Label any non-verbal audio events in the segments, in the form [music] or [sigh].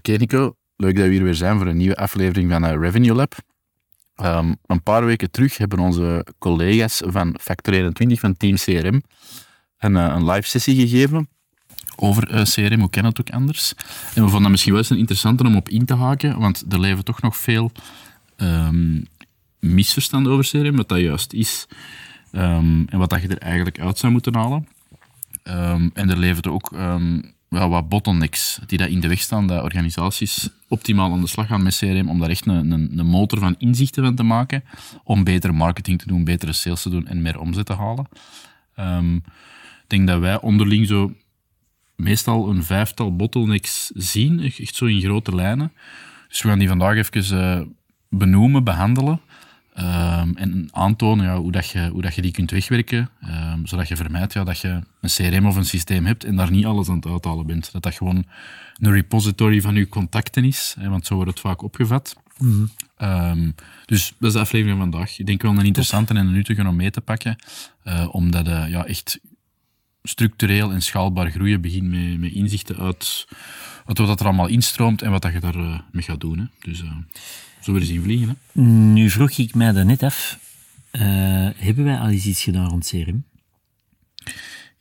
Oké Nico, leuk dat we hier weer zijn voor een nieuwe aflevering van uh, Revenue Lab. Um, een paar weken terug hebben onze collega's van Factor 21 van Team CRM een, uh, een live sessie gegeven over uh, CRM, hoe kan het ook anders? En we vonden dat misschien wel eens een interessante om op in te haken, want er leven toch nog veel um, misverstanden over CRM, wat dat juist is um, en wat dat je er eigenlijk uit zou moeten halen. En er leven ook wel wat bottlenecks die dat in de weg staan, dat organisaties optimaal aan de slag gaan met CRM, om daar echt een, een, een motor van inzichten van te maken, om betere marketing te doen, betere sales te doen en meer omzet te halen. ik denk dat wij onderling zo meestal een vijftal bottlenecks zien, echt zo in grote lijnen. Dus we gaan die vandaag even uh, benoemen, behandelen. Um, en aantonen ja, hoe, dat je, hoe dat je die kunt wegwerken, um, zodat je vermijdt ja, dat je een CRM of een systeem hebt en daar niet alles aan het uithalen bent. Dat dat gewoon een repository van je contacten is, hè, want zo wordt het vaak opgevat. Mm -hmm. um, dus dat is de aflevering van vandaag. Ik denk wel een interessante en een nuttige om mee te pakken, uh, omdat uh, ja, echt structureel en schaalbaar groeien begint met, met inzichten uit, wat er allemaal instroomt en wat dat je daarmee uh, mee gaat doen. Hè. Dus, Zullen we eens invliegen? Hè? Nu vroeg ik mij daar net af, uh, hebben wij al eens iets gedaan rond CRM?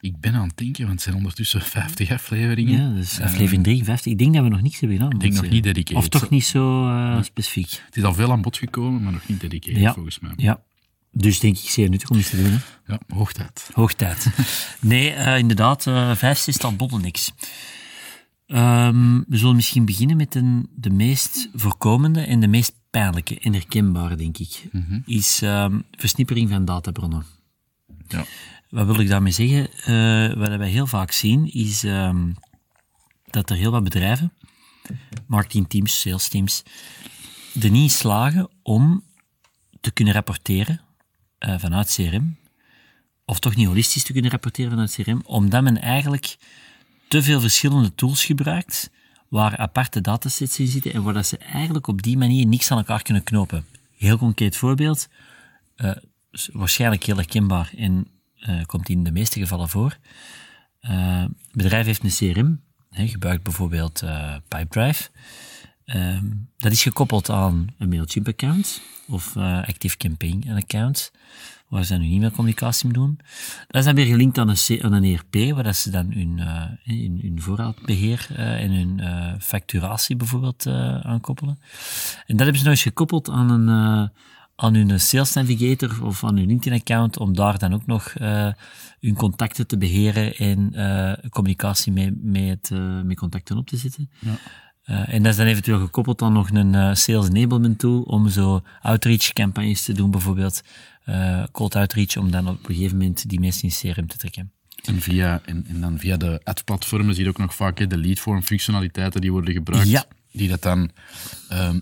Ik ben aan het denken, want het zijn ondertussen 50 afleveringen. Ja, dus aflevering 53. Ik denk dat we nog niks hebben gedaan. Ik denk nog niet dedicated. Of toch niet zo uh, specifiek. Het is al veel aan bod gekomen, maar nog niet dedicated ja. volgens mij. Ja. Dus denk ik zeer nuttig om iets te doen. Hè? Ja, hoogtijd. Hoogtijd. nee, uh, inderdaad, uh, vijf, zestal bottlenecks. Um, we zullen misschien beginnen met een, de meest voorkomende en de meest pijnlijke en herkenbare, denk ik. Mm -hmm. Is um, versnippering van databronnen. Ja. Wat wil ik daarmee zeggen? Uh, wat wij heel vaak zien, is um, dat er heel wat bedrijven, marketingteams, sales teams, er niet slagen om te kunnen rapporteren uh, vanuit CRM, of toch niet holistisch te kunnen rapporteren vanuit CRM, omdat men eigenlijk te veel verschillende tools gebruikt, waar aparte datasets in zitten en waar dat ze eigenlijk op die manier niks aan elkaar kunnen knopen. Heel concreet voorbeeld, uh, waarschijnlijk heel herkenbaar en uh, komt in de meeste gevallen voor. Uh, het bedrijf heeft een CRM, gebruikt bijvoorbeeld Pipedrive. dat is gekoppeld aan een MailChimp-account of ActiveCampaign-account waar ze dan hun e-mailcommunicatie mee doen. Dat is dan weer gelinkt aan een, aan een ERP, waar dat ze dan hun, hun, hun voorraadbeheer uh, en hun uh, facturatie bijvoorbeeld aankoppelen. En dat hebben ze nou eens gekoppeld aan, een, aan hun Sales Navigator of aan hun LinkedIn-account, om daar dan ook nog hun contacten te beheren en communicatie mee, met, met contacten op te zetten. Ja. Uh, en dat is dan eventueel gekoppeld aan nog een uh, sales enablement tool om zo outreach campagnes te doen, bijvoorbeeld uh, cold outreach, om dan op een gegeven moment die mensen in CRM te trekken. En, via, en, en dan via de ad-platformen zie je ook nog vaak hè, de leadform functionaliteiten die worden gebruikt, ja. die dat dan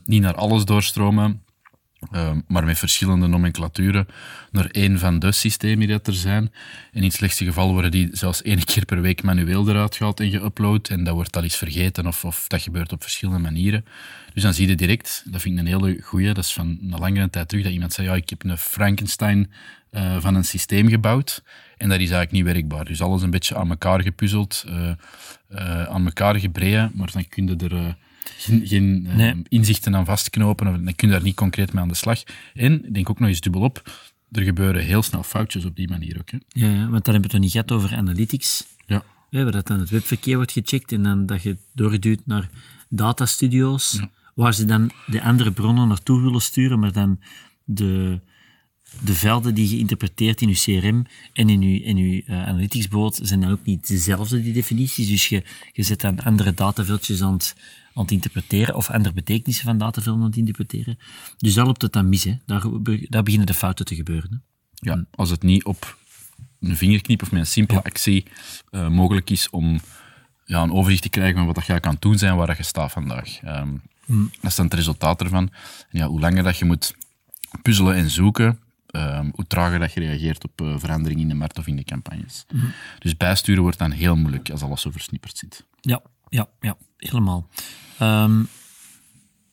niet naar alles doorstromen, uh, maar met verschillende nomenclaturen naar één van de systemen die er zijn. In het slechtste geval worden die zelfs één keer per week manueel eruit gehaald en geüpload. En dat wordt al eens vergeten of, of dat gebeurt op verschillende manieren. Dus dan zie je direct, dat vind ik een hele goeie, dat is van een langere tijd terug, dat iemand zei, ja, ik heb een Frankenstein uh, van een systeem gebouwd en dat is eigenlijk niet werkbaar. Dus alles een beetje aan elkaar gepuzzeld, uh, aan elkaar gebreid, maar dan kun je er geen, geen nee. uh, inzichten aan vastknopen, of dan kun je daar niet concreet mee aan de slag. En, ik denk ook nog eens dubbel op, er gebeuren heel snel foutjes op die manier ook. Hè. Ja, ja, want dan hebben we het nog niet gehad over analytics. Ja. ja. waar dat dan het webverkeer wordt gecheckt en dan dat je doorduwt naar datastudio's, ja. waar ze dan de andere bronnen naartoe willen sturen, maar dan de, de velden die je interpreteert in je CRM en in je, in je uh, analyticsboot zijn dan ook niet dezelfde, die definities. Dus je, je zet dan andere dataveldjes aan het, aan het interpreteren of andere betekenissen van datavelden aan het interpreteren. Dus daar loopt het dan mis. Hè. Daar, daar beginnen de fouten te gebeuren. Hè. Ja, als het niet op een vingerknip of met een simpele actie uh, mogelijk is om ja, een overzicht te krijgen van wat dat je kan doen zijn, waar dat je staat vandaag. Ehm, Dat is dan het resultaat ervan. En ja, hoe langer dat je moet puzzelen en zoeken, ehm, hoe trager dat je reageert op uh, veranderingen in de markt of in de campagnes. Dus bijsturen wordt dan heel moeilijk als alles zo versnipperd zit. Ja, ja, ja helemaal. Ehm,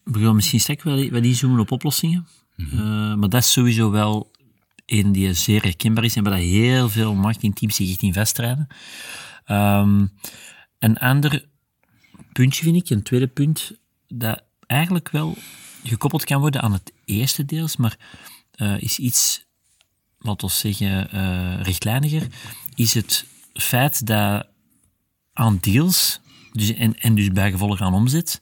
we gaan misschien straks wel, wel inzoomen op oplossingen. Eh, maar dat is sowieso wel een die zeer herkenbaar is en waar dat heel veel marketingteams zich echt in vastrijden. Um, een ander puntje vind ik, een tweede punt, dat eigenlijk wel gekoppeld kan worden aan het eerste deels, maar uh, is iets, laten we zeggen, uh, rechtlijniger, is het feit dat aan deals, dus, en, en dus bijgevolg aan omzet,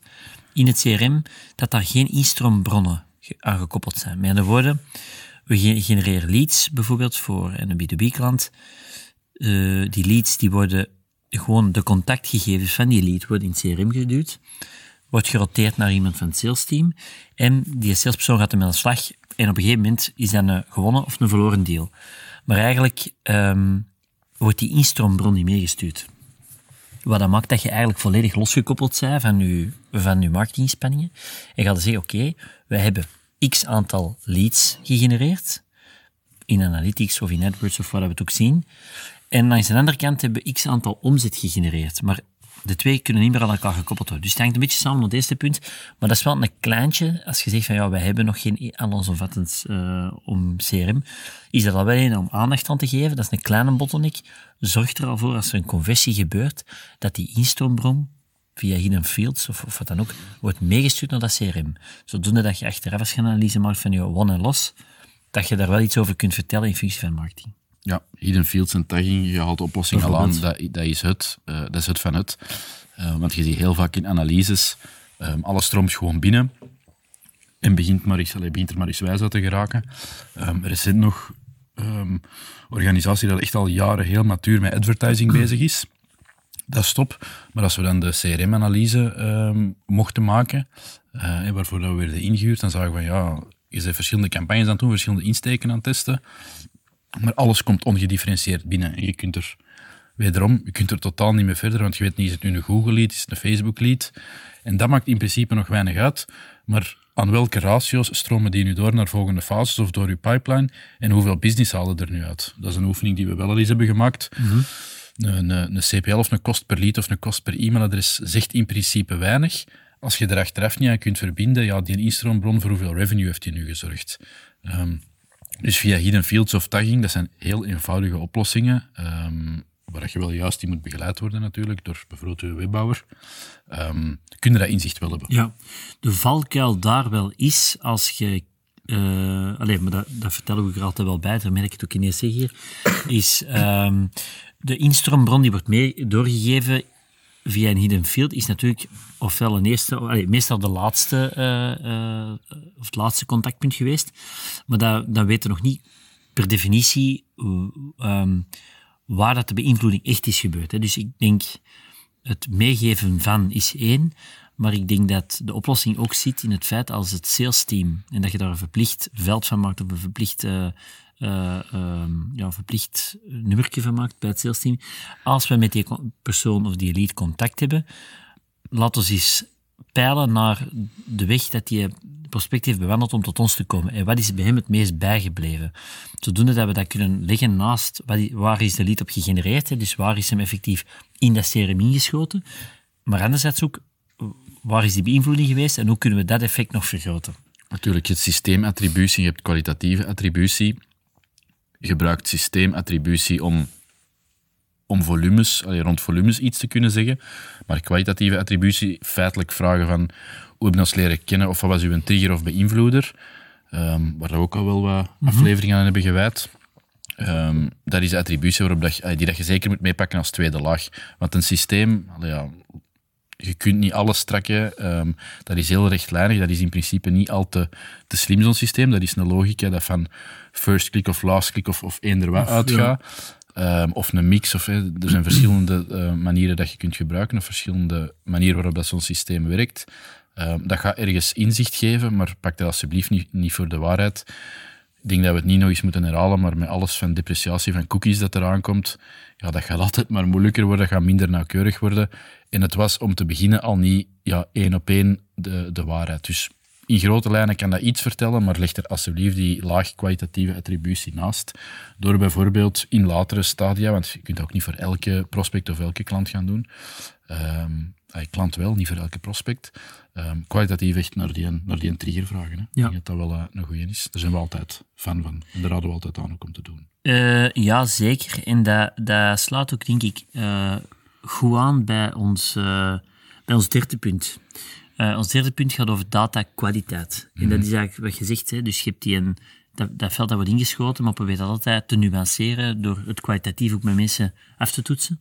in het CRM, dat daar geen instroombronnen aan gekoppeld zijn. Met andere woorden, we genereren leads bijvoorbeeld voor een B2B-klant. Uh, die leads die worden gewoon de contactgegevens van die lead worden in het CRM geduwd, wordt geroteerd naar iemand van het salesteam en die salespersoon gaat ermee aan de slag en op een gegeven moment is dat een gewonnen of een verloren deal. Maar eigenlijk um, wordt die instroombron niet meegestuurd. Wat dat maakt dat je eigenlijk volledig losgekoppeld bent van je, van je marketingspanningen. En gaat zeggen, oké, wij hebben x aantal leads gegenereerd, in Analytics of in AdWords of wat we het ook zien. En langs de andere kant hebben we x aantal omzet gegenereerd. Maar de twee kunnen niet meer aan elkaar gekoppeld worden. Dus het hangt een beetje samen het eerste punt. Maar dat is wel een kleintje. Als je zegt van ja, wij hebben nog geen allesomvattend uh, om CRM, is dat al wel een om aandacht aan te geven. Dat is een kleine bottleneck. Zorg er al voor als er een conversie gebeurt, dat die instroombron via hidden fields of, of wat dan ook, wordt meegestuurd naar dat CRM. Zodoende dat je achteraf als je een analyse maakt van je won en los, dat je daar wel iets over kunt vertellen in functie van marketing. Ja, hidden fields en tagging, je haalt de oplossing al aan, dat, dat, is het. Uh, dat is het van het. Uh, want je ziet heel vaak in analyses, um, alles stroomt gewoon binnen en begint, maar eens, allez, begint er maar eens wijs uit te geraken. Um, recent nog um, organisatie dat echt al jaren heel matuur met advertising [clears throat] bezig is. Dat is top. Maar als we dan de CRM-analyse mochten maken, uh, waarvoor dat we werden ingehuurd, dan zagen we van ja, je bent verschillende campagnes aan het doen, verschillende insteken aan het testen. Maar alles komt ongedifferentieerd binnen. En je kunt er, wederom, je kunt er totaal niet meer verder, want je weet niet, is het nu een Google-lead, is het een Facebook-lead? En dat maakt in principe nog weinig uit. Maar aan welke ratio's stromen die nu door naar volgende fases of door je pipeline? En hoeveel business halen er nu uit? Dat is een oefening die we wel al eens hebben gemaakt. Mhm. Een, een, een CPL of een kost per lead of een kost per e-mailadres zegt in principe weinig. Als je er achteraf niet aan kunt verbinden, ja, die instroombron voor hoeveel revenue heeft die nu gezorgd? Um, dus via hidden fields of tagging, dat zijn heel eenvoudige oplossingen, um, waar je wel juist die moet begeleid worden natuurlijk, door bijvoorbeeld webbouwer, um, kun je dat inzicht wel hebben. Ja, de valkuil daar wel is, als je... Uh, alleen, maar dat, dat vertellen we er altijd wel bij, daar merk ik het ook ineens hier, is um, de instroombron die wordt mee doorgegeven via een hidden field is natuurlijk ofwel een eerste, allee, meestal de laatste, uh, uh, of het laatste contactpunt geweest. Maar dat, dan weten we nog niet per definitie um, waar dat de beïnvloeding echt is gebeurd. Hè. Dus ik denk, het meegeven van is één, maar ik denk dat de oplossing ook zit in het feit als het sales team, en dat je daar een verplicht veld van maakt, of een verplicht uh, uh, ja, verplicht nummertje van maakt bij het salesteam. Als we met die persoon of die lead contact hebben, laten we eens peilen naar de weg dat die prospect heeft bewandeld om tot ons te komen. En wat is bij hem het meest bijgebleven? Zodoende dat we dat kunnen leggen naast waar is de lead op gegenereerd, dus waar is hem effectief in dat CRM ingeschoten. Maar anderzijds ook, waar is die beïnvloeding geweest en hoe kunnen we dat effect nog vergroten? Natuurlijk, je hebt systeemattributie, je hebt kwalitatieve attributie gebruikt systeemattributie om, om volumes, allee, rond volumes iets te kunnen zeggen. Maar kwalitatieve attributie, feitelijk vragen van hoe heb je ons leren kennen of wat was uw trigger of beïnvloeder, um, waar we ook al wel wat mhm. afleveringen aan hebben gewijd. Um, dat is de attributie waarop dat die dat je zeker moet meepakken als tweede laag. Want een systeem, ja, je kunt niet alles trekken. Um, dat is heel rechtlijnig. Dat is in principe niet al te, te slim, zo'n systeem. Dat is een logica dat van first click of last click of, of eender wat uitgaat. Um, of een mix. Of, er zijn verschillende uh, manieren dat je kunt gebruiken, of verschillende manieren waarop dat zo'n systeem werkt. Um, dat gaat ergens inzicht geven, maar pak dat alsjeblieft niet, niet voor de waarheid. Ik denk dat we het niet nog eens moeten herhalen, maar met alles van depreciatie van cookies dat eraan komt, ja, dat gaat altijd maar moeilijker worden, dat gaat minder nauwkeurig worden. En het was om te beginnen al niet ja, één op één de, de waarheid. Dus in grote lijnen kan dat iets vertellen, maar leg er alsjeblieft die laag kwalitatieve attributie naast. Door bijvoorbeeld in latere stadia, want je kunt dat ook niet voor elke prospect of elke klant gaan doen. Um, klant wel, niet voor elke prospect. Um, kwalitatief echt naar die, naar die trigger vragen. Hè. Ja. Ik denk dat dat wel uh, een goeie is. Daar zijn we altijd fan van. En daar raden we altijd aan ook om te doen. Uh, ja, zeker. En dat, dat slaat ook, denk ik, uh, goed aan bij ons, bij ons derde punt. Uh, ons derde punt gaat over datakwaliteit. En dat mhm. is eigenlijk wat je zegt. Hè. Dus je hebt die een, dat, dat veld dat wordt ingeschoten, maar probeer dat altijd te nuanceren door het kwalitatief ook met mensen af te toetsen.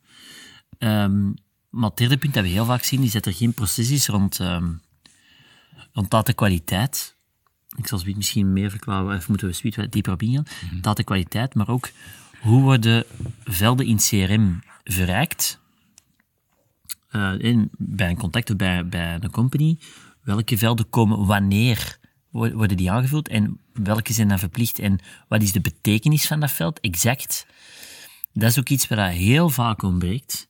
Um, maar het derde punt dat we heel vaak zien, is dat er geen proces is rond, um, rond datakwaliteit. Ik zal het misschien meer verklaren, of moeten we zoiets wat dieper op ingaan. Mm Datakwaliteit, maar ook hoe worden velden in CRM verrijkt uh, in, bij een contact of bij, bij een company, welke velden komen wanneer worden die aangevuld en welke zijn dan verplicht en wat is de betekenis van dat veld exact. Dat is ook iets wat heel vaak ontbreekt.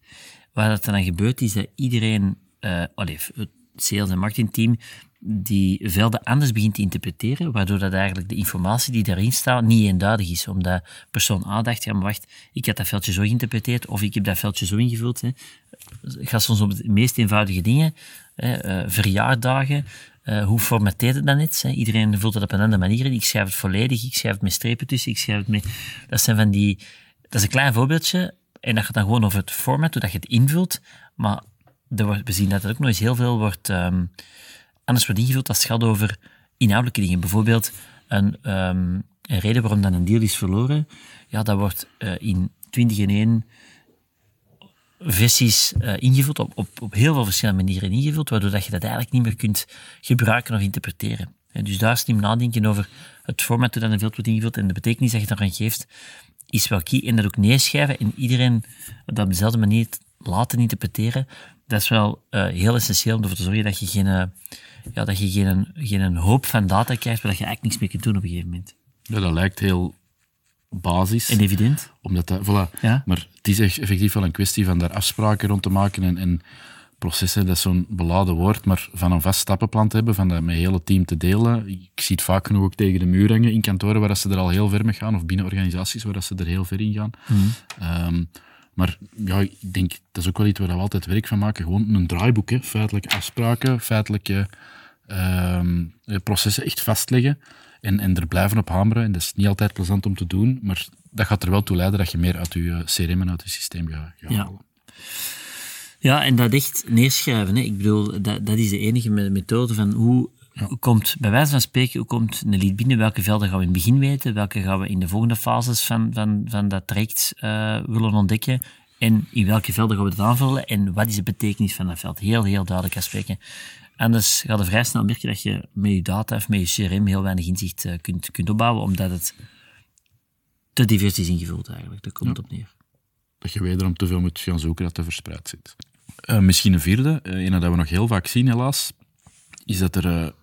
Wat er dan gebeurt is dat iedereen, uh, het sales- en marketingteam, die velden anders begint te interpreteren, waardoor dat eigenlijk de informatie die daarin staat niet eenduidig is. Omdat persoon A dacht, ja maar wacht, ik heb dat veldje zo geïnterpreteerd, of ik heb dat veldje zo ingevuld. Hè. Het gaat soms om de meest eenvoudige dingen, hè, uh, verjaardagen, uh, hoe formateert het dan iets? Iedereen vult het op een andere manier. Ik schrijf het volledig, ik schrijf het met strepen tussen, ik schrijf het met... Dat zijn van die... Dat is een klein voorbeeldje, en dat gaat dan gewoon over het format, hoe dat je het invult, maar er we zien dat er ook nog eens heel veel wordt... Um, anders wordt ingevuld als het gaat over inhoudelijke dingen. Bijvoorbeeld een, um, een reden waarom dan een deal is verloren. Ja, dat wordt uh, in 20 in 1 versies uh, ingevuld, op, op, op heel veel verschillende manieren ingevuld, waardoor dat je dat eigenlijk niet meer kunt gebruiken of interpreteren. En dus daar slim nadenken over het format dat een veld wordt ingevuld en de betekenis dat je daaraan geeft, is wel key. En dat ook neerschrijven en iedereen dat op dezelfde manier laten interpreteren, dat is wel uh, heel essentieel om ervoor te zorgen dat je geen, ja, dat je geen, geen hoop van data krijgt, waar je eigenlijk niks mee kunt doen op een gegeven moment. Ja, dat lijkt heel basis. En evident. Omdat dat, voilà. Ja? Maar het is echt effectief wel een kwestie van daar afspraken rond te maken en, en processen, dat is zo'n beladen woord, maar van een vast stappenplan te hebben, van dat met het hele team te delen. Ik zie het vaak genoeg ook tegen de muur hangen in kantoren waar ze er al heel ver mee gaan, of binnen organisaties waar ze er heel ver in gaan. Mm. Um, maar ja, ik denk, dat is ook wel iets waar we altijd werk van maken. Gewoon een draaiboek, hè. feitelijke afspraken, feitelijke um, processen echt vastleggen en, en er blijven op hameren. En dat is niet altijd plezant om te doen, maar dat gaat er wel toe leiden dat je meer uit je CRM en uit je systeem gaat, gaat ja. halen. Ja, en dat echt neerschrijven. Hè. Ik bedoel, dat, dat is de enige methode van hoe komt, bij wijze van spreken, hoe komt een lead binnen? Welke velden gaan we in het begin weten? Welke gaan we in de volgende fases van, van, van dat traject uh, willen ontdekken? En in welke velden gaan we het aanvullen? En wat is de betekenis van dat veld? Heel, heel duidelijk afspreken. Anders gaat er vrij snel merken dat je met je data of met je CRM heel weinig inzicht uh, kunt, kunt opbouwen, omdat het te divers is ingevuld eigenlijk. Daar komt het op neer. Dat je wederom te veel moet gaan zoeken dat er verspreid zit. Uh, misschien een vierde, uh, een dat we nog heel vaak zien helaas, is dat er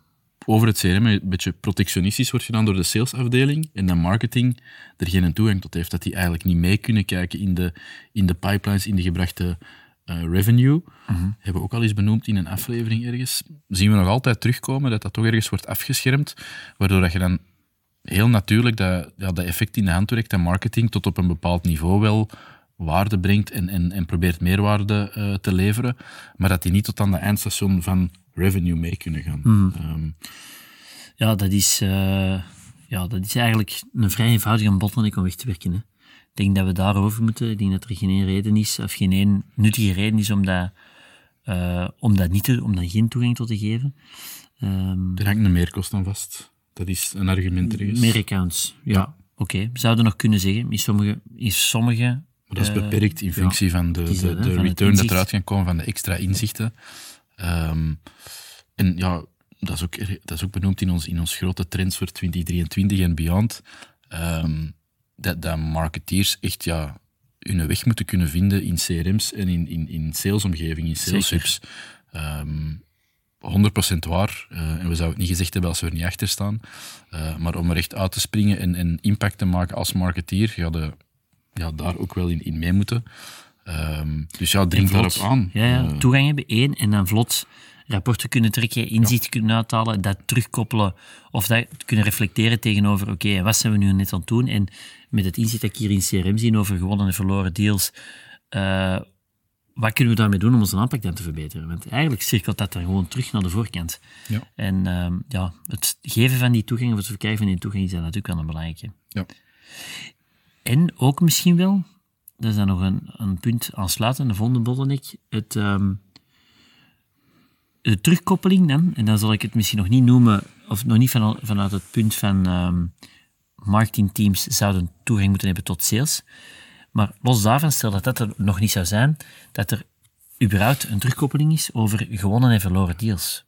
over het CRM een beetje protectionistisch wordt gedaan door de salesafdeling en de marketing er geen toegang tot heeft. Dat die eigenlijk niet mee kunnen kijken in de, in de pipelines, in de gebrachte uh, revenue. Mm Hebben we ook al eens benoemd in een aflevering ergens. Zien we nog altijd terugkomen dat dat toch ergens wordt afgeschermd, waardoor dat je dan heel natuurlijk dat, ja, dat effect in de hand werkt en marketing tot op een bepaald niveau wel waarde brengt en, en, en probeert meerwaarde uh, te leveren, maar dat die niet tot aan de eindstation van revenue mee kunnen gaan. Mm. Um, ja, dat is, uh, ja, dat is eigenlijk een vrij eenvoudige bottleneck om weg te werken. Hè. Ik denk dat we daarover moeten. Ik denk dat er geen reden is, of geen nuttige reden is om dat, uh, om dat, niet te, om dat geen toegang tot te geven. Um, er hangt een meerkost aan vast. Dat is een argument ergens. Meer accounts, ja. ja. Oké, okay. zouden nog kunnen zeggen, in sommige, in sommige maar dat is beperkt in functie ja, van de, de, de, de return dat eruit kan komen van de extra inzichten. Um, en ja, dat is ook, dat is ook benoemd in ons, in ons grote trends voor 2023 en beyond. Um, dat, dat marketeers echt ja, hun weg moeten kunnen vinden in CRM's en in, in, in salesomgeving, in sales Um, 100% waar. Uh, en we zouden het niet gezegd hebben als we er niet achter staan. Uh, maar om er echt uit te springen en, en impact te maken als marketeer, ga je ja, daar ook wel in, in mee moeten. Um, dus ja, dring daarop aan. Ja, ja. Uh, toegang hebben, één, en dan vlot rapporten kunnen trekken, inzicht ja. kunnen uithalen, dat terugkoppelen of dat kunnen reflecteren tegenover, oké, okay, wat zijn we nu net aan het doen? En met het inzicht dat ik hier in CRM zie over gewonnen en verloren deals, uh, wat kunnen we daarmee doen om onze aanpak dan te verbeteren? Want eigenlijk cirkelt dat er gewoon terug naar de voorkant. Ja. En uh, ja, het geven van die toegang of het verkrijgen van die toegang is natuurlijk wel een belangrijke. Ja. En ook misschien wel, dat is dan nog een, een punt aansluitend, de volgende bottleneck, het, um, de terugkoppeling dan, en dan zal ik het misschien nog niet noemen, of nog niet van, vanuit het punt van um, marketingteams zouden toegang moeten hebben tot sales, maar los daarvan, stel dat dat er nog niet zou zijn, dat er überhaupt een terugkoppeling is over gewonnen en verloren deals.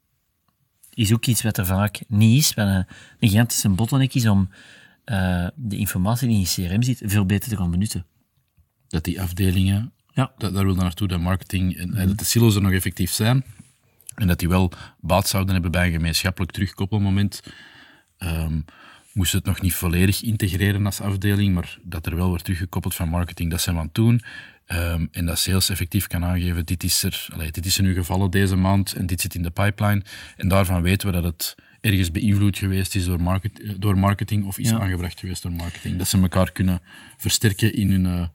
Is ook iets wat er vaak niet is, wat een, een gigantische bottleneck is om uh, de informatie die in je CRM zit veel beter te gaan benutten. Dat die afdelingen, ja. dat, daar wil dan naartoe, dat marketing, en, mm dat de silos er nog effectief zijn, en dat die wel baat zouden hebben bij een gemeenschappelijk terugkoppelmoment. Um, moest het nog niet volledig integreren als afdeling, maar dat er wel wordt teruggekoppeld van marketing, dat zijn we aan het doen. Um, en dat sales effectief kan aangeven, dit is er, allee, dit is er nu gevallen deze maand en dit zit in de pipeline. En daarvan weten we dat het ergens beïnvloed geweest is door, market, door marketing of is aangebracht geweest door marketing. Dat ze elkaar kunnen versterken in hun, uh,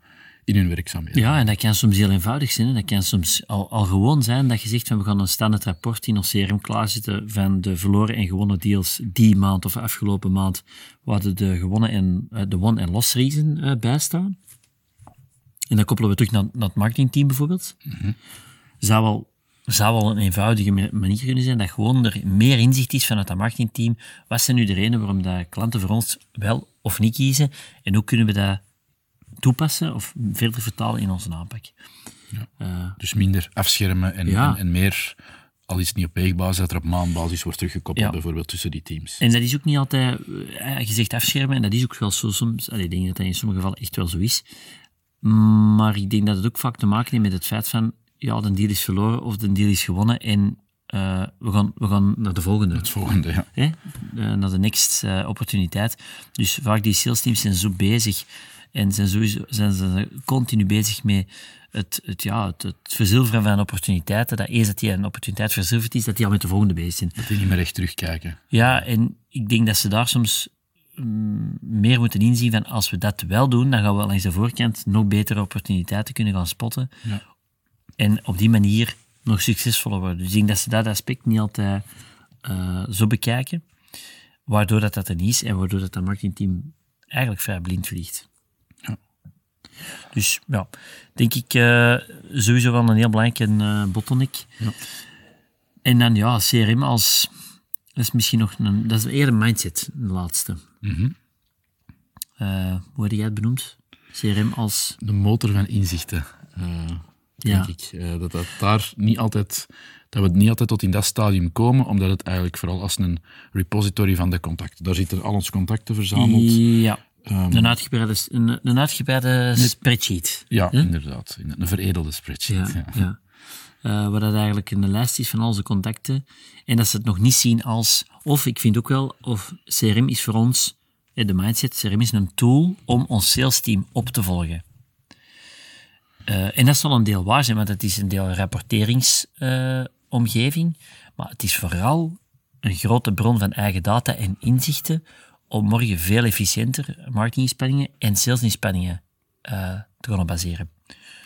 in hun werkzaamheden. Ja, en dat kan soms heel eenvoudig zijn. Dat kan soms al, al gewoon zijn dat je zegt van we gaan een standaard rapport in ons CRM klaarzetten van de verloren en gewonnen deals die maand of afgelopen maand, waar de gewonnen en uh, de won- en loss reason uh, bij staan. En dan koppelen we terug naar, naar het marketingteam bijvoorbeeld. Mm -hmm. Zou wel zou wel een eenvoudige manier kunnen zijn dat gewoon er meer inzicht is vanuit dat marketingteam. Wat zijn nu de redenen waarom dat klanten voor ons wel of niet kiezen? En hoe kunnen we dat toepassen of verder vertalen in onze aanpak. Ja. Uh, dus minder afschermen en, ja. en, en, meer, al is het niet op weegbasis, dat er op maandbasis wordt teruggekoppeld, ja. bijvoorbeeld tussen die teams. En dat is ook niet altijd, uh, je zegt afschermen, en dat is ook wel zo soms, allee, ik denk dat dat in sommige gevallen echt wel zo is. Maar ik denk dat het ook vaak te maken heeft met het feit van, ja, de deal is verloren of de deal is gewonnen en uh, we, gaan, we gaan naar de volgende. Het volgende, ja. Uh, naar de next uh, opportuniteit. Dus vaak die sales teams zijn zo bezig en zijn, sowieso, zijn ze continu bezig met het, het, ja, het, het verzilveren van opportuniteiten. Dat eens dat die een opportuniteit verzilverd is, dat die al met de volgende bezig zijn. Dat die niet meer echt terugkijken. Ja, en ik denk dat ze daar soms mm, meer moeten inzien van als we dat wel doen, dan gaan we langs de voorkant nog betere opportuniteiten kunnen gaan spotten. Ja. En op die manier nog succesvoller worden. Dus ik denk dat ze dat aspect niet altijd uh, zo bekijken, waardoor dat, dat er niet is en waardoor dat, dat marketingteam eigenlijk vrij blind vliegt. Dus ja, denk ik uh, sowieso wel een heel belangrijke uh, bottleneck. Ja. En dan ja, CRM als... Dat is misschien nog een... Dat is eerder mindset, de laatste. Mm -hmm. hoe heb jij het benoemd? CRM als... De motor van inzichten, denk ik. dat, dat daar niet altijd... Dat we niet altijd tot in dat stadium komen, omdat het eigenlijk vooral als een repository van de contacten. Daar zitten al onze contacten verzameld. Ja. Um, een uitgebreide, een, een uitgebreide spreadsheet. Ja, inderdaad. Een veredelde spreadsheet. Ja, ja. ja. Uh, waar dat eigenlijk een lijst is van al onze contacten. En dat ze het nog niet zien als... Of, ik vind ook wel, of CRM is voor ons... De mindset, CRM is een tool om ons sales team op te volgen. Uh, en dat zal een deel waar zijn, want het is een deel rapporteringsomgeving. Maar het is vooral een grote bron van eigen data en inzichten om morgen veel efficiënter marketinginspanningen en salesinspanningen uh, te gaan baseren.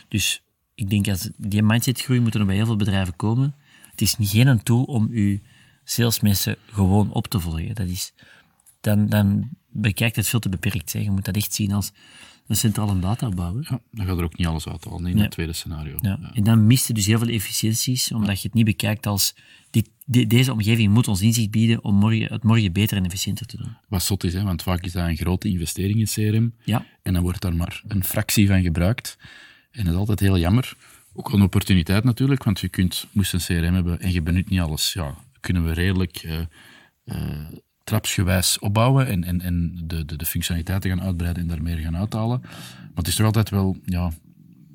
Dus ik denk dat die mindsetgroei moet er bij heel veel bedrijven komen. Het is niet geen tool om uw salesmensen gewoon op te volgen. Dat is, dan, dan bekijkt het veel te beperkt. Hè. Je moet dat echt zien als een centrale data bouwen. Ja, dan gaat er ook niet alles uithalen in nee. het tweede scenario. Ja. ja. En dan mist je dus heel veel efficiënties, omdat je het niet bekijkt als dit, deze omgeving moet ons inzicht bieden om morgen, het morgen beter en efficiënter te doen. Wat zot is, hè? want vaak is dat een grote investering in CRM. Ja. En dan wordt daar maar een fractie van gebruikt. En dat is altijd heel jammer. Ook een opportuniteit natuurlijk, want je kunt, moest een CRM hebben en je benut niet alles. Ja, kunnen we redelijk uh, uh, trapsgewijs opbouwen en, en, en de, de, de functionaliteiten gaan uitbreiden en daar meer gaan uithalen. Maar het is toch altijd wel ja,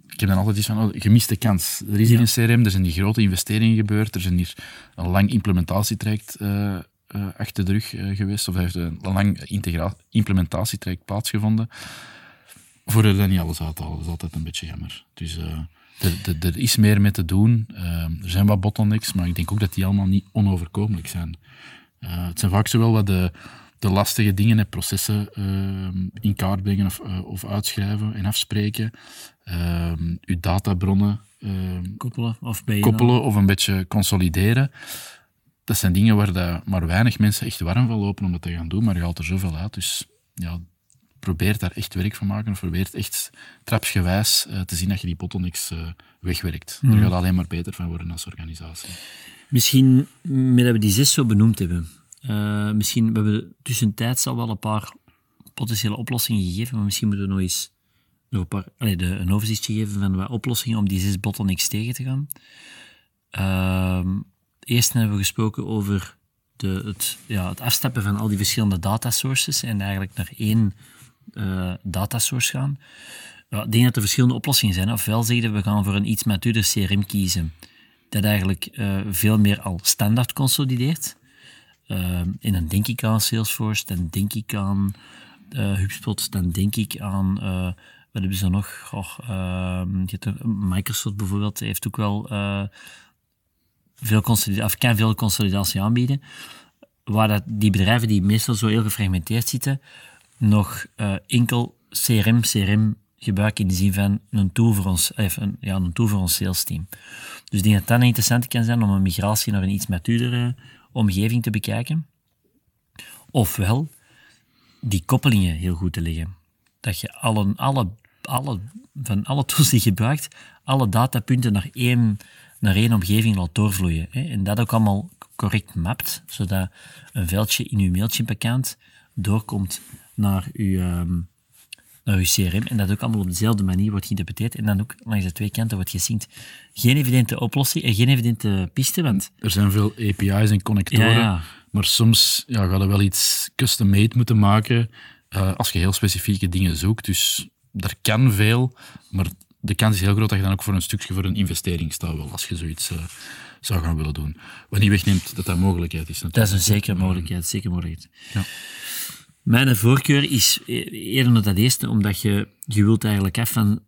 ik heb dan altijd iets van, oh, gemiste kans. Er is hier een CRM, er zijn die grote investeringen gebeurd, er zijn hier een lang implementatietraject uh, uh, achter de rug uh, geweest, of er heeft een lang implementatietraject plaatsgevonden. Voor er dan niet alles uit te halen, is altijd een beetje jammer. Dus er, er, is meer mee te doen. er zijn wat bottlenecks, maar ik denk ook dat die allemaal niet onoverkomelijk zijn. Het zijn vaak zowel wat de de lastige dingen en processen uh, in kaart brengen of, uh, of uitschrijven en afspreken. Uh, uw databronnen koppelen, of, koppelen of een beetje consolideren. Dat zijn dingen waar dat maar weinig mensen echt warm van lopen om dat te gaan doen, maar je haalt er zoveel uit. Dus ja, probeer daar echt werk van maken. Of probeer echt trapsgewijs uh, te zien dat je die bottlenecks uh, wegwerkt. Mm. Daar gaat alleen maar beter van worden als organisatie. Misschien, dat we die zes zo benoemd hebben, uh, misschien, we hebben tussentijds al wel een paar potentiële oplossingen gegeven, maar misschien moeten we nog eens nog een, paar, de, een overzichtje geven van wat oplossingen om die zes bottlenecks tegen te gaan. Uh, eerst hebben we gesproken over de, het, ja, het afstappen van al die verschillende datasources en eigenlijk naar één uh, datasource gaan. Ja, ik denk dat er verschillende oplossingen zijn. Ofwel zeggen we gaan voor een iets matuurder CRM kiezen, dat eigenlijk uh, veel meer al standaard consolideert. Uh, en dan denk ik aan Salesforce, dan denk ik aan uh, HubSpot, dan denk ik aan, uh, wat hebben ze nog? Oh, Microsoft bijvoorbeeld heeft ook wel veel consolidatie, of kan veel consolidatie aanbieden. Waar dat die bedrijven die meestal zo heel gefragmenteerd zitten, nog enkel CRM, CRM gebruiken in de zin van een tool voor ons, even, ja, een tool voor ons sales team. Dus ik denk dat dat een interessante kan zijn om een migratie naar een iets matuurdere omgeving te bekijken. Ofwel die koppelingen heel goed te leggen. Dat je alle, alle, alle, van alle tools die je gebruikt, alle datapunten naar één, naar één omgeving laat doorvloeien. Hè? En dat ook allemaal correct mapt, zodat een veldje in uw MailChimp-account doorkomt naar uw, um, naar uw CRM en dat ook allemaal op dezelfde manier wordt geïnterpreteerd en dan ook langs de twee kanten wordt gezinkt. Geen evidente oplossing en geen evidente piste, want... Er zijn veel API's en connectoren, maar soms ja, ga je wel iets custom-made moeten maken uh, als je heel specifieke dingen zoekt. Dus er kan veel, maar de kans is heel groot dat je dan ook voor een stukje voor een investering staat, wel, als je zoiets uh, zou gaan willen doen. Wat niet wegneemt dat dat mogelijkheid is. Natuurlijk. Dat is een zekere mogelijkheid, zeker mogelijkheid. Ja. Mijn voorkeur is eerder dat eerste, omdat je, je wilt eigenlijk af van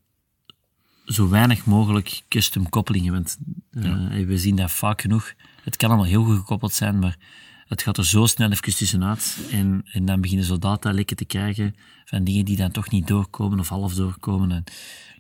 zo weinig mogelijk custom koppelingen. Want uh, we zien dat vaak genoeg. Het kan allemaal heel goed gekoppeld zijn, maar het gaat er zo snel even tussenuit. En, en dan beginnen zo data lekken te krijgen van dingen die dan toch niet doorkomen of half doorkomen. En,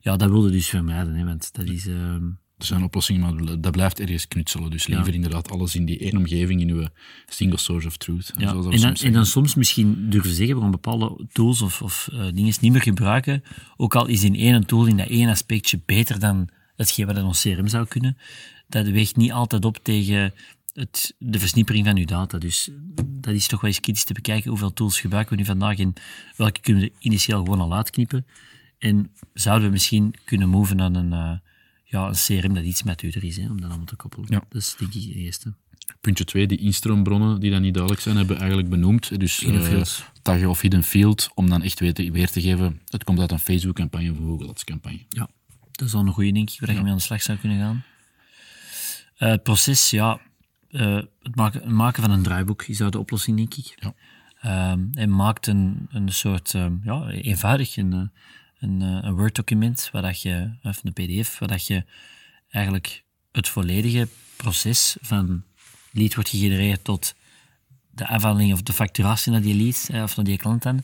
ja, dat wilde dus vermijden, hè, want dat is... Uh, er zijn oplossingen, maar dat blijft ergens knutselen. Dus liever inderdaad alles in die één omgeving, in uw single source of truth. Ja. En, dan, en, dan, soms misschien durven zeggen, we gaan bepaalde tools of, of uh, dingen niet meer gebruiken, ook al is in één tool in dat één aspectje beter dan hetgeen wat in ons CRM zou kunnen. Dat weegt niet altijd op tegen het, de versnippering van uw data. Dus dat is toch wel eens kritisch te bekijken. Hoeveel tools gebruiken we nu vandaag en welke kunnen we initieel gewoon al uitknippen? En zouden we misschien kunnen moven naar een... Ja, een CRM dat iets matuurder is, hè, om dat allemaal te koppelen. Ja. Dat is denk ik het eerste. Puntje 2, die instroombronnen die dan niet duidelijk zijn, hebben we eigenlijk benoemd. Dus uh, tag of hidden field, om dan echt weer te, weer te geven, het komt uit een Facebook-campagne of een Google Ads-campagne. Ja, dat is al een goede, denk ik, waar je mee aan de slag zou kunnen gaan. Uh, het proces, ja, uh, het, maken, het, maken, van een draaiboek is daar de oplossing, denk ik. Ja. Um, hij maakt een, een soort, um, ja, eenvoudig, een, een, eh, een Word-document, waar dat je, of een PDF, waar dat je eigenlijk het volledige proces van lead wordt gegenereerd tot de aanvulling of de facturatie naar die lead eh, of naar die klant dan.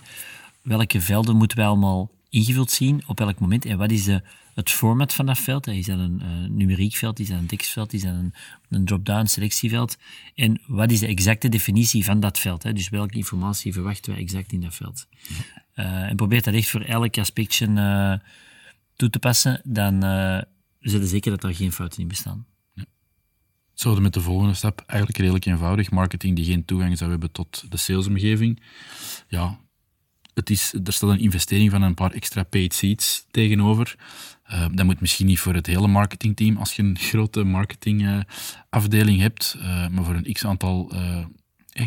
Welke velden moeten wij allemaal ingevuld zien, op welk moment en wat is de, het format van dat veld? Is dat een numeriek veld, is dat een tekstveld, is dat een, een drop-down selectieveld? En wat is de exacte definitie van dat veld? Hè? Dus welke informatie verwachten wij exact in dat veld? En probeer dat echt voor elk aspectje uh, toe te passen, dan uh, zullen zeker dat er geen fouten in bestaan. Hetzelfde met de volgende stap, eigenlijk redelijk eenvoudig. Marketing die geen toegang zou hebben tot de salesomgeving. Ja, het is, er staat een investering van een paar extra paid seats tegenover. Dat moet misschien niet voor het hele marketingteam als je een [laughs] grote marketingafdeling hebt, maar voor een x aantal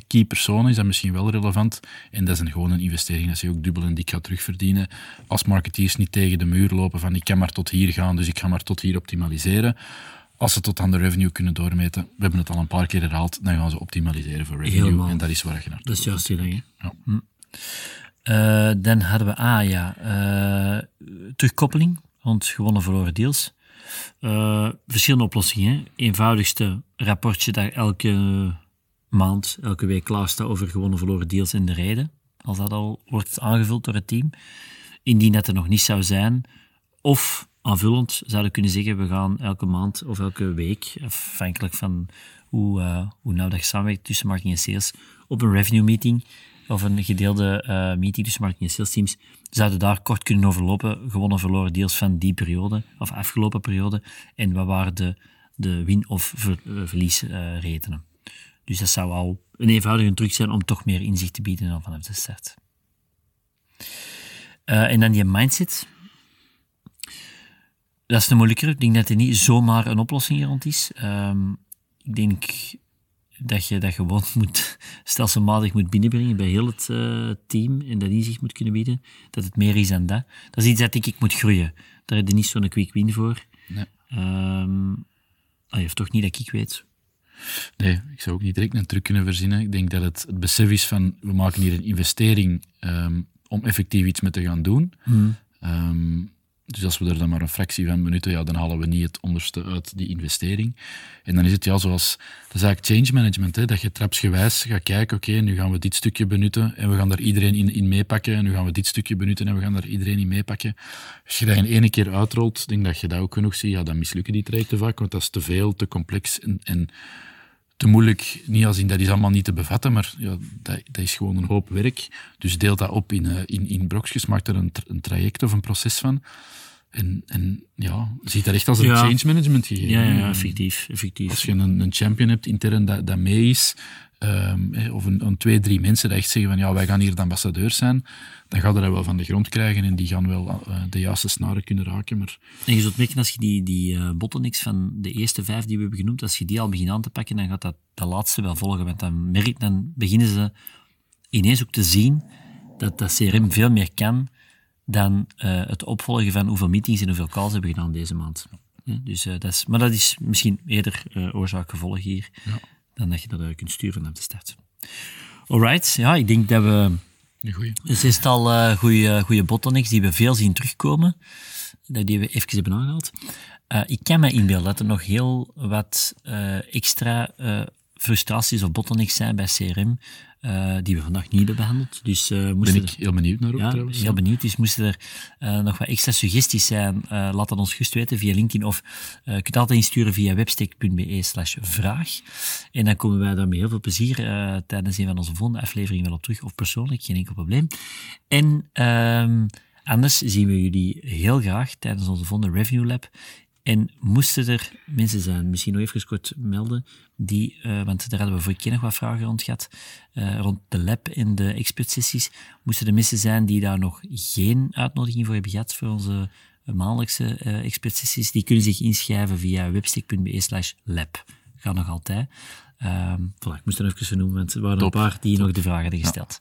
key personen is dat misschien wel relevant. En dat is een, gewoon een investering dat je ook dubbel en dik gaat terugverdienen. Als marketeers niet tegen de muur lopen van ik kan maar tot hier gaan, dus ik ga maar tot hier optimaliseren. Als ze tot aan de revenue kunnen doormeten, we hebben het al een paar keer herhaald, dan gaan ze optimaliseren voor revenue. Helemaal. En dat is waar je naar Dat is juist die ding. Ja. Hm. Eh, dan hadden we, ah ja, eh, terugkoppeling, want gewonnen verloren deals. Eh, verschillende oplossingen. hè. Eenvoudigste rapportje dat elke maand, elke week klaar staat over gewonnen verloren deals in de reden. Als dat al wordt aangevuld door het team. Indien dat er nog niet zou zijn, of aanvullend zouden kunnen zeggen, we gaan elke maand of elke week, afhankelijk van hoe, eh, hoe nauw dat je samenwerkt tussen marketing en sales, op een revenue meeting of een gedeelde eh, meeting tussen marketing en sales teams, zouden daar kort kunnen overlopen, gewonnen verloren deals van die periode, of afgelopen periode, en wat waren de, de win- of eh, verliesredenen. Dus dat zou al een eenvoudige truc zijn om toch meer inzicht te bieden dan vanaf de start. Eh, en dan die mindset. Dat is de moeilijkere. Ik denk dat er niet zomaar een oplossing hier rond is. Ehm, ik denk dat je dat gewoon [laughs] moet, stelselmatig moet binnenbrengen bij heel het eh, team en dat inzicht moet kunnen bieden. Dat het meer is dan dat. Dat is iets dat denk ik moet groeien. Daar heb je niet zo'n quick win voor. Nee. Ehm, ah, of toch niet dat ik weet. Nee, ik zou ook niet direct een truc kunnen verzinnen. Ik denk dat het, het besef is van, we maken hier een investering ehm, om effectief iets mee te gaan doen. Ehm, dus als we er dan maar een fractie van minuten, ja, dan halen we niet het onderste uit die investering. En dan is het ja, zoals, is eigenlijk change management, hè, dat je trapsgewijs gaat kijken, oké, nu gaan we dit stukje benutten en we gaan daar iedereen in, in meepakken, en nu gaan we dit stukje benutten en we gaan daar iedereen in meepakken. Als je dat in ene keer uitrolt, denk dat je dat ook genoeg ziet, ja, dan mislukken die trajecten vaak, want dat is te veel, te complex en, en te moeilijk, niet als in dat is allemaal niet te bevatten, maar ja, dat, dat is gewoon een hoop werk. Dus deel dat op in, eh, in, in brokjes, maak er een, een traject of een proces van. En, en ja, ziet dat echt als een Ja. change management gegeven. Ja, ja, ja En effectief. effectief. Als je een, een champion hebt intern dat, dat mee is, ehm, hè, of een, een twee, drie mensen die echt zeggen van ja, wij gaan hier de ambassadeurs zijn, dan ga je dat wel van de grond krijgen en die gaan wel eh, de juiste snaren kunnen raken. Maar En je zult merken als je die, die eh, bottlenecks van de eerste vijf die we hebben genoemd, als je die al begint aan te pakken, dan gaat dat de laatste wel volgen. Want dan, merk, dan beginnen ze ineens ook te zien dat dat CRM veel meer kan dan eh, het opvolgen van hoeveel meetings en hoeveel calls hebben we gedaan deze maand. Ja, dus, eh, dat is, maar dat is misschien eerder eh, oorzaak-gevolg hier, dan dat je dat kunt sturen op de start. Alright, ja, ik denk dat we een zestal goede goede bottlenecks die we veel zien terugkomen, dat die we even hebben aangehaald. Eh, ik kan me inbeelden dat er nog heel wat extra frustraties of bottlenecks zijn bij CRM, eh, die we vandaag niet hebben behandeld. Dus eh Ben ik heel benieuwd naar ook ja, trouwens. heel benieuwd. Dus moesten er eh, nog wat extra suggesties zijn, laat dat ons gerust weten via LinkedIn of je kunt altijd insturen via webstack.be slash vraag. En dan komen wij daar met heel veel plezier tijdens een van onze volgende afleveringen wel op terug, of persoonlijk, geen enkel probleem. En ehm, anders zien we jullie heel graag tijdens onze volgende Review Lab. En moesten er mensen zijn, misschien nog even kort melden, die, eh, want daar hadden we vorige keer nog wat vragen rond gehad, eh, rond de lab en de expertsessies, moesten er mensen zijn die daar nog geen uitnodiging voor hebben gehad voor onze maandelijkse eh expertsessies, die kunnen zich inschrijven via webstick.be slash lab. Gaat nog altijd. Ehm voilà, ik moest er even vernoemen, want er waren Top. een paar die nog de vragen hadden gesteld.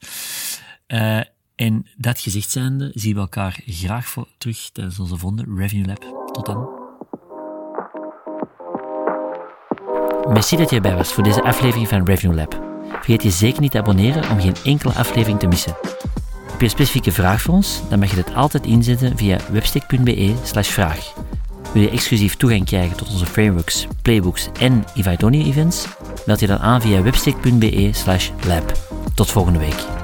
En dat gezegd zijnde, zien we elkaar graag voor, terug tijdens onze volgende Revenue Lab. Tot dan. Merci dat je erbij was voor deze aflevering van Revenue Lab. Vergeet je zeker niet te abonneren om geen enkele aflevering te missen. Heb je een specifieke vraag voor ons? Dan mag je dit altijd inzetten via webstick.be slash vraag. Wil je exclusief toegang krijgen tot onze frameworks, playbooks en Only events? Meld je dan aan via webstick.be slash lab. Tot volgende week.